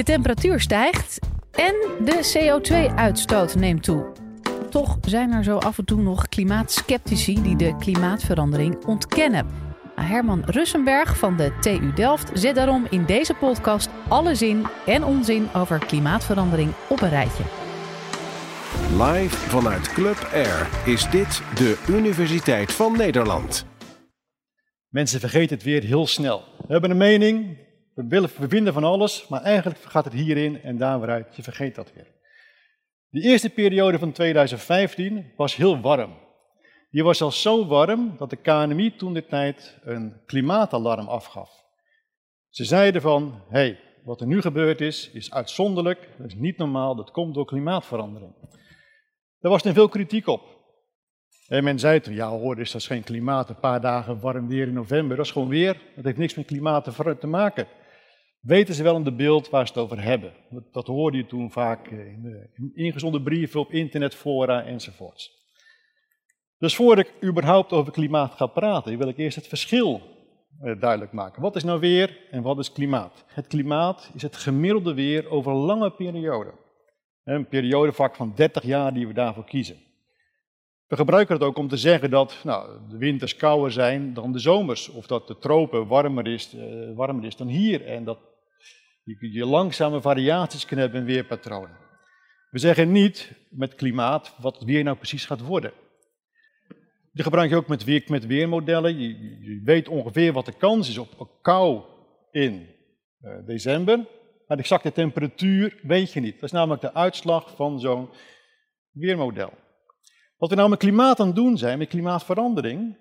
De temperatuur stijgt en de CO2-uitstoot neemt toe. Toch zijn er zo af en toe nog klimaatskeptici die de klimaatverandering ontkennen. Nou, Herman Russenberg van de TU Delft zet daarom in deze podcast alle zin en onzin over klimaatverandering op een rijtje. Live vanuit Club Air is dit de Universiteit van Nederland. Mensen vergeten het weer heel snel. We hebben een mening, we, willen, we vinden van alles, maar eigenlijk gaat het hierin en daar weer uit. Je vergeet dat weer. De eerste periode van 2015 was heel warm. Die was al zo warm dat de KNMI toen de tijd een klimaatalarm afgaf. Ze zeiden van, hé, hey, wat er nu gebeurd is, is uitzonderlijk, dat is niet normaal, dat komt door klimaatverandering. Daar was er veel kritiek op. En men zei toen, ja hoor, is dat geen klimaat, een paar dagen warm weer in november, dat is gewoon weer, dat heeft niks met klimaat te maken. Weten ze wel in de beeld waar ze het over hebben? Dat hoorde je toen vaak in, de, brieven op internetfora enzovoorts. Dus voordat ik überhaupt over klimaat ga praten, wil ik eerst het verschil eh, duidelijk maken. Wat is nou weer en wat is klimaat? Het klimaat is het gemiddelde weer over lange periode. Een periodevak van 30 jaar die we daarvoor kiezen. We gebruiken het ook om te zeggen dat nou, de winters kouder zijn dan de zomers. Of dat de tropen warmer is, uh, warmer is dan hier. En dat je, je langzame variaties kunt hebben in weerpatronen. We zeggen niet met klimaat wat het weer nou precies gaat worden. Die gebruik je ook met, weer, met weermodellen. Je, weet ongeveer wat de kans is op kou in uh, december. Maar de exacte temperatuur weet je niet. Dat is namelijk de uitslag van zo'n weermodel. Wat we nou met klimaat aan het doen zijn, met klimaatverandering,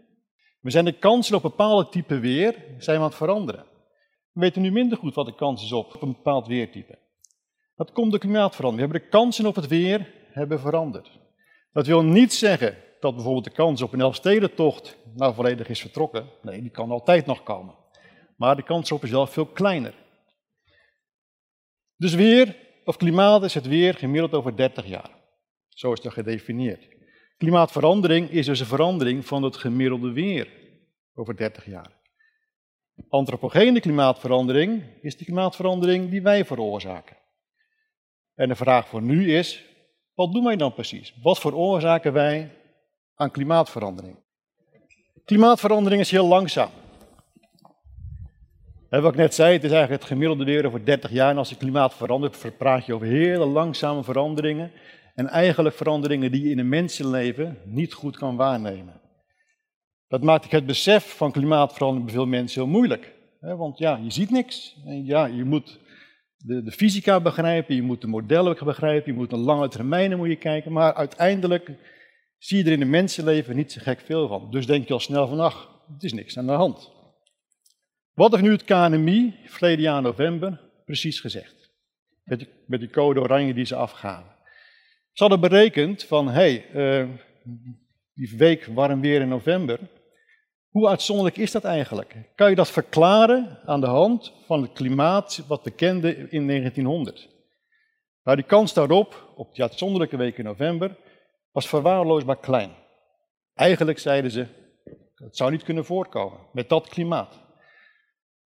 we zijn de kansen op bepaalde type weer zijn we aan het veranderen. We weten nu minder goed wat de kans is op een bepaald weertype. Dat komt door klimaatverandering. We hebben de kansen op het weer hebben veranderd. Dat wil niet zeggen dat bijvoorbeeld de kans op een Elfstedentocht nou volledig is vertrokken. Nee, die kan altijd nog komen. Maar de kans op is wel veel kleiner. Dus weer, of klimaat is het weer gemiddeld over 30 jaar. Zo is dat gedefinieerd. Klimaatverandering is dus een verandering van het gemiddelde weer over 30 jaar. Antropogene klimaatverandering is de klimaatverandering die wij veroorzaken. En de vraag voor nu is, wat doen wij dan precies? Wat veroorzaken wij aan klimaatverandering? Klimaatverandering is heel langzaam. En ik net zei, het is eigenlijk het gemiddelde weer over 30 jaar. En als het klimaat verandert, praat je over hele langzame veranderingen. En eigenlijk veranderingen die je in een mensenleven niet goed kan waarnemen. Dat maakt het besef van klimaatverandering bij veel mensen heel moeilijk. Want ja, je ziet niks. En ja, je moet de, de fysica begrijpen, je moet de modellen begrijpen, je moet een lange termijnen moet je kijken. Maar uiteindelijk zie je er in een mensenleven niet zo gek veel van. Dus denk je al snel van, ach, het is niks aan de hand. Wat heeft nu het KNMI, verleden jaar november, precies gezegd? Met die, met die code oranje die ze afgaven. Ze hadden berekend van, hé, hey, uh, die week warm weer in november, hoe uitzonderlijk is dat eigenlijk? Kan je dat verklaren aan de hand van het klimaat wat we kenden in 1900? Nou, die kans daarop, op die uitzonderlijke week in november, was verwaarloosbaar klein. Eigenlijk zeiden ze, het zou niet kunnen voorkomen met dat klimaat.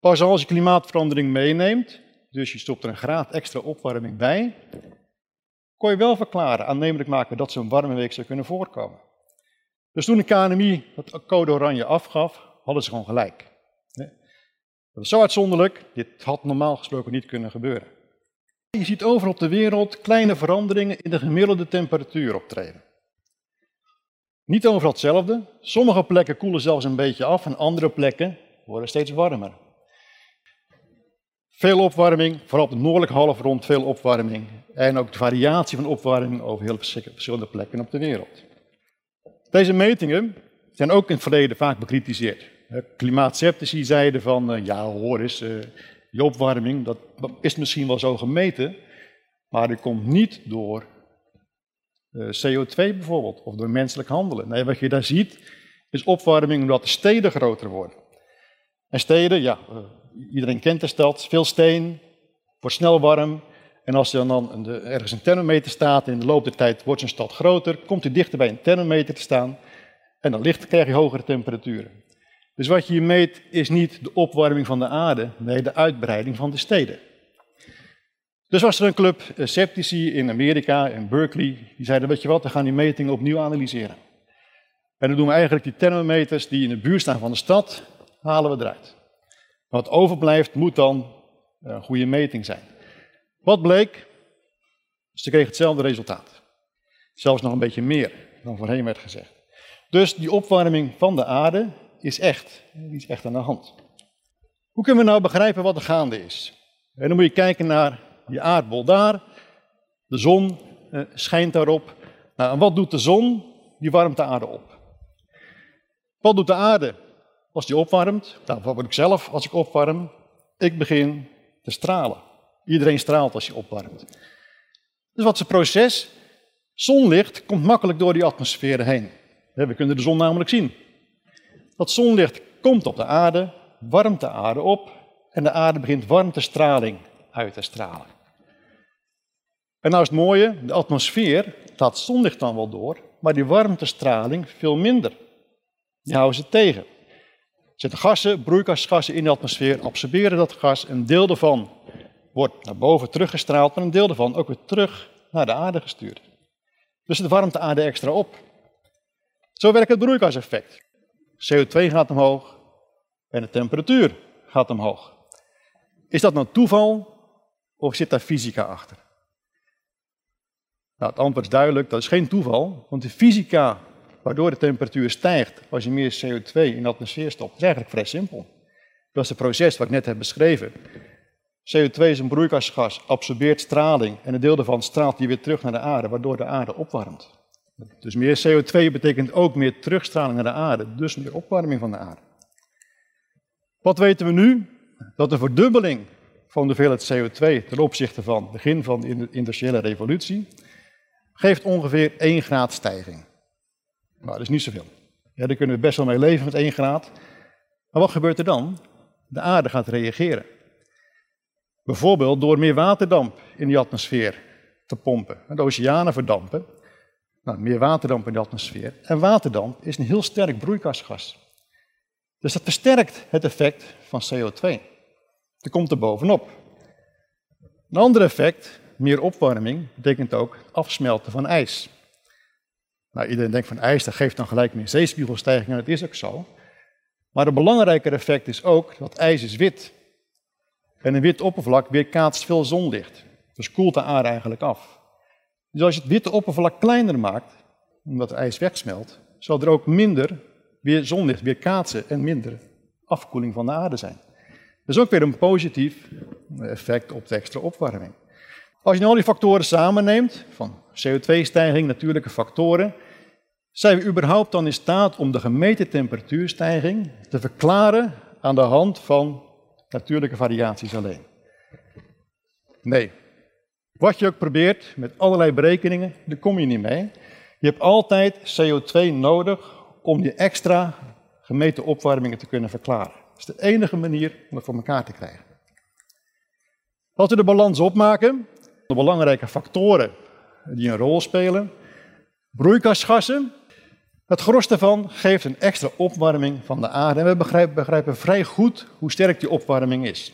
Pas als je klimaatverandering meeneemt, dus je stopt er een graad extra opwarming bij, kon je wel verklaren, aannemelijk maken dat zo'n warme week zou kunnen voorkomen. Dus toen de KNMI het code oranje afgaf, hadden ze gewoon gelijk. Dat is zo uitzonderlijk, dit had normaal gesproken niet kunnen gebeuren. Je ziet overal op de wereld kleine veranderingen in de gemiddelde temperatuur optreden. Niet overal hetzelfde. Sommige plekken koelen zelfs een beetje af en andere plekken worden steeds warmer. Veel opwarming, vooral op de noordelijke halfrond veel opwarming. En ook de variatie van opwarming over heel verschillende plekken op de wereld. Deze metingen zijn ook in het verleden vaak bekritiseerd. Klimaatceptici zeiden van, uh, ja hoor eens, uh, die opwarming, dat is misschien wel zo gemeten, maar dat komt niet door uh, CO2 bijvoorbeeld, of door menselijk handelen. Nee, wat je daar ziet, is opwarming omdat de steden groter worden. En steden, ja, iedereen kent de stad, veel steen, wordt snel warm. En als er dan ergens een thermometer staat en in de loop der tijd wordt zo'n stad groter, komt hij dichter bij een thermometer te staan en dan licht krijg je hogere temperaturen. Dus wat je hier meet is niet de opwarming van de aarde, nee de uitbreiding van de steden. Dus was er een club eh, sceptici in Amerika, in Berkeley, die zeiden, weet je wat, we gaan die metingen opnieuw analyseren. En dan doen we eigenlijk die thermometers die in de buurt staan van de stad, halen we eruit. Wat overblijft moet dan een goede meting zijn. Wat bleek? Ze kregen hetzelfde resultaat. Zelfs nog een beetje meer dan voorheen werd gezegd. Dus die opwarming van de aarde is echt. Die is echt aan de hand. Hoe kunnen we nou begrijpen wat er gaande is? En dan moet je kijken naar die aardbol daar. De zon eh, schijnt daarop. Nou, en wat doet de zon? Die warmt de aarde op. Wat doet de aarde als die opwarmt? Nou, wat word ik zelf als ik opwarm? Ik begin te stralen. Iedereen straalt als je opwarmt. Dus wat is het proces? Zonlicht komt makkelijk door die atmosfeer heen. We kunnen de zon namelijk zien. Dat zonlicht komt op de aarde, warmt de aarde op en de aarde begint warmtestraling uit te stralen. En nou is het mooie, de atmosfeer laat zonlicht dan wel door, maar die warmtestraling veel minder. Die houden ze tegen. Er zitten gassen, broeikasgassen in de atmosfeer, absorberen dat gas. Een deel daarvan wordt naar boven teruggestraald, maar een deel daarvan ook weer terug naar de aarde gestuurd. Dus het warmt de aarde extra op. Zo werkt het broeikaseffect. CO2 gaat omhoog en de temperatuur gaat omhoog. Is dat nou toeval of zit daar fysica achter? Nou, het antwoord is duidelijk, dat is geen toeval, want de fysica waardoor de temperatuur stijgt als je meer CO2 in de atmosfeer stopt, is eigenlijk vrij simpel. Dat is het proces wat ik net heb beschreven. CO2 is een broeikasgas, absorbeert straling en een deel daarvan straalt die weer terug naar de aarde, waardoor de aarde opwarmt. Dus meer CO2 betekent ook meer terugstraling naar de aarde, dus meer opwarming van de aarde. Wat weten we nu? Dat de verdubbeling van de hoeveelheid CO2 ten opzichte van het begin van de industriële revolutie geeft ongeveer 1 graad stijging. Nou, dat is niet zoveel. Ja, daar kunnen we best wel mee leven met 1 graad. Maar wat gebeurt er dan? De aarde gaat reageren. Bijvoorbeeld door meer waterdamp in die atmosfeer te pompen. De oceanen verdampen. Nou, meer waterdamp in de atmosfeer. En waterdamp is een heel sterk broeikasgas. Dus dat versterkt het effect van CO2. Dat komt er bovenop. Een ander effect, meer opwarming, betekent ook afsmelten van ijs. Nou, iedereen denkt van ijs, dat geeft dan gelijk meer zeespiegelstijging en dat is ook zo. Maar een belangrijker effect is ook dat ijs is wit. En een wit oppervlak weerkaatst veel zonlicht. Dus koelt de aarde eigenlijk af. Dus als je het witte oppervlak kleiner maakt, omdat het ijs wegsmelt, zal er ook minder weer zonlicht weerkaatsen en minder afkoeling van de aarde zijn. Dat is ook weer een positief effect op de extra opwarming. Als je nu al die factoren samenneemt, van CO2-stijging, natuurlijke factoren, zijn we überhaupt dan in staat om de gemeten temperatuurstijging te verklaren aan de hand van natuurlijke variaties alleen? Nee. Wat je ook probeert met allerlei berekeningen, daar kom je niet mee. Je hebt altijd CO2 nodig om die extra gemeten opwarmingen te kunnen verklaren. Dat is de enige manier om het voor elkaar te krijgen. Als we de balans opmaken, de belangrijke factoren die een rol spelen. Broeikasgassen. Het gros daarvan geeft een extra opwarming van de aarde. En we begrijpen, begrijpen vrij goed hoe sterk die opwarming is.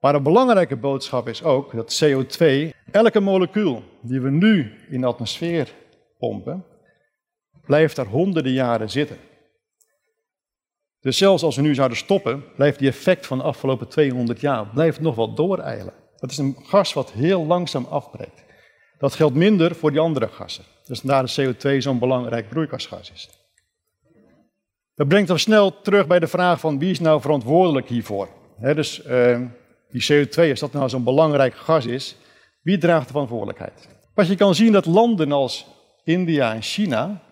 Maar een belangrijke boodschap is ook dat CO2, elke molecuul die we nu in de atmosfeer pompen, blijft daar honderden jaren zitten. Dus zelfs als we nu zouden stoppen, blijft die effect van de afgelopen 200 jaar blijft nog wel dooreilen. Dat is een gas wat heel langzaam afbreekt. Dat geldt minder voor die andere gassen. Dus vandaar dat CO2 zo'n belangrijk broeikasgas is. Dat brengt ons snel terug bij de vraag van wie is nou verantwoordelijk hiervoor? dus uh, die CO2, als dat nou zo'n belangrijk gas is, wie draagt de verantwoordelijkheid? Wat je kan zien dat landen als India en China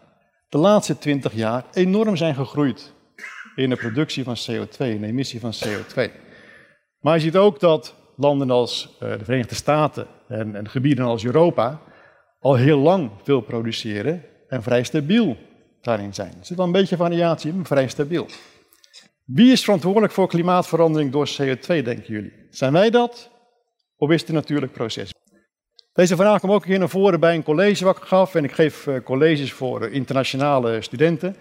de laatste 20 jaar enorm zijn gegroeid in de productie van CO2, in de emissie van CO2. Maar je ziet ook dat landen als uh, de Verenigde Staten en, en gebieden als Europa al heel lang veel produceren en vrij stabiel daarin zijn. Er zit wel een beetje variatie in, maar vrij stabiel. Wie is verantwoordelijk voor klimaatverandering door CO2, denken jullie? Zijn wij dat? Of is het een natuurlijk proces? Deze vraag kwam ook een keer naar voren bij een college wat ik gaf. En ik geef uh, colleges voor uh, internationale studenten.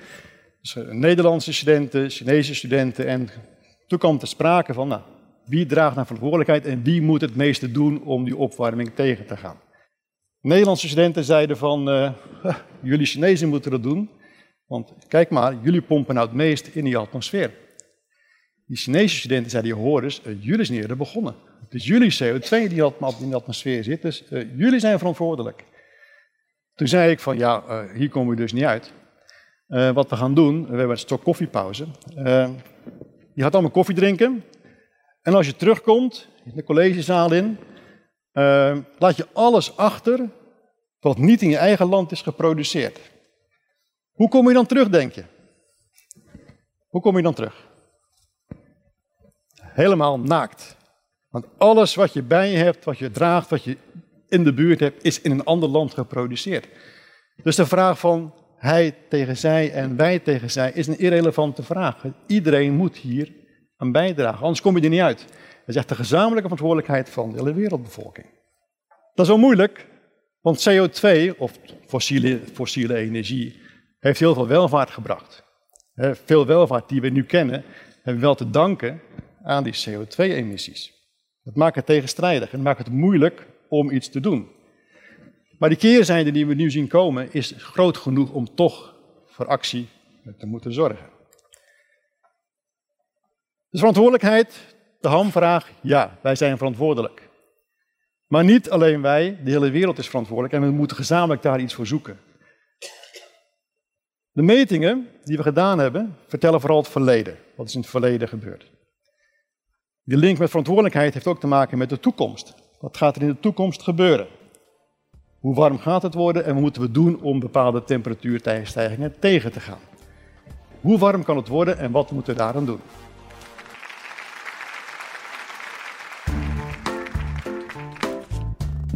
Dus, uh, Nederlandse studenten, Chinese studenten. En toen kwam ter sprake van, nou, Wie draagt naar verantwoordelijkheid en wie moet het meeste doen om die opwarming tegen te gaan? Nederlandse studenten zeiden van, uh, jullie Chinezen moeten dat doen, want kijk maar, jullie pompen nou het meest in die atmosfeer. Die Chinese studenten zeiden, hoor eens, uh, jullie zijn eerder begonnen. Het is jullie CO2 die in de atmosfeer zit, dus uh, jullie zijn verantwoordelijk. Toen zei ik van, ja, hier komen we dus niet uit. wat we gaan doen, we hebben een stok koffiepauze. je gaat allemaal koffie drinken. En als je terugkomt, de collegezaal in, laat je alles achter wat niet in je eigen land is geproduceerd. Hoe kom je dan terug, denk je? Hoe kom je dan terug? Helemaal naakt. Want alles wat je bij je hebt, wat je draagt, wat je in de buurt hebt, is in een ander land geproduceerd. Dus de vraag van hij tegen zij en wij tegen zij is een irrelevante vraag. Iedereen moet hier een bijdragen, anders kom je er niet uit. Is echt de gezamenlijke verantwoordelijkheid van de hele wereldbevolking. Dat is wel moeilijk, want CO2, of fossiele, fossiele energie, heeft heel veel welvaart gebracht. Veel welvaart die we nu kennen, hebben we wel te danken aan die CO2-emissies. Dat maakt het tegenstrijdig en maakt het moeilijk om iets te doen. Maar die keerzijde die we nu zien komen is groot genoeg om toch voor actie te moeten zorgen. De verantwoordelijkheid, de hamvraag, ja, wij zijn verantwoordelijk. Maar niet alleen wij, de hele wereld is verantwoordelijk en we moeten gezamenlijk daar iets voor zoeken. De metingen die we gedaan hebben, vertellen vooral het verleden. Wat is in het verleden gebeurd? Die link met verantwoordelijkheid heeft ook te maken met de toekomst. Wat gaat er in de toekomst gebeuren? Hoe warm gaat het worden en wat moeten we doen om bepaalde temperatuurstijgingen tegen te gaan? Hoe warm kan het worden en wat moeten we daaraan doen?